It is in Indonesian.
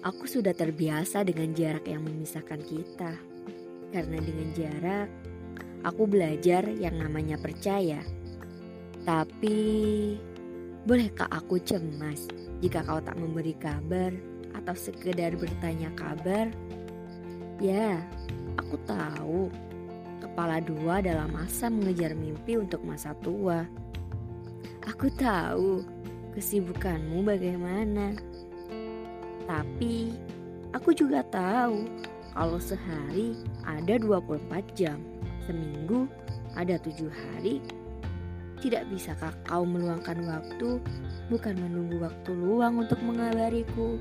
Aku sudah terbiasa dengan jarak yang memisahkan kita. Karena dengan jarak, aku belajar yang namanya percaya. Tapi, bolehkah aku cemas jika kau tak memberi kabar atau sekedar bertanya kabar? Ya, aku tahu. Kepala dua dalam masa mengejar mimpi untuk masa tua. Aku tahu kesibukanmu bagaimana. Tapi aku juga tahu kalau sehari ada 24 jam, seminggu ada tujuh hari. Tidak bisakah kau meluangkan waktu bukan menunggu waktu luang untuk mengabariku?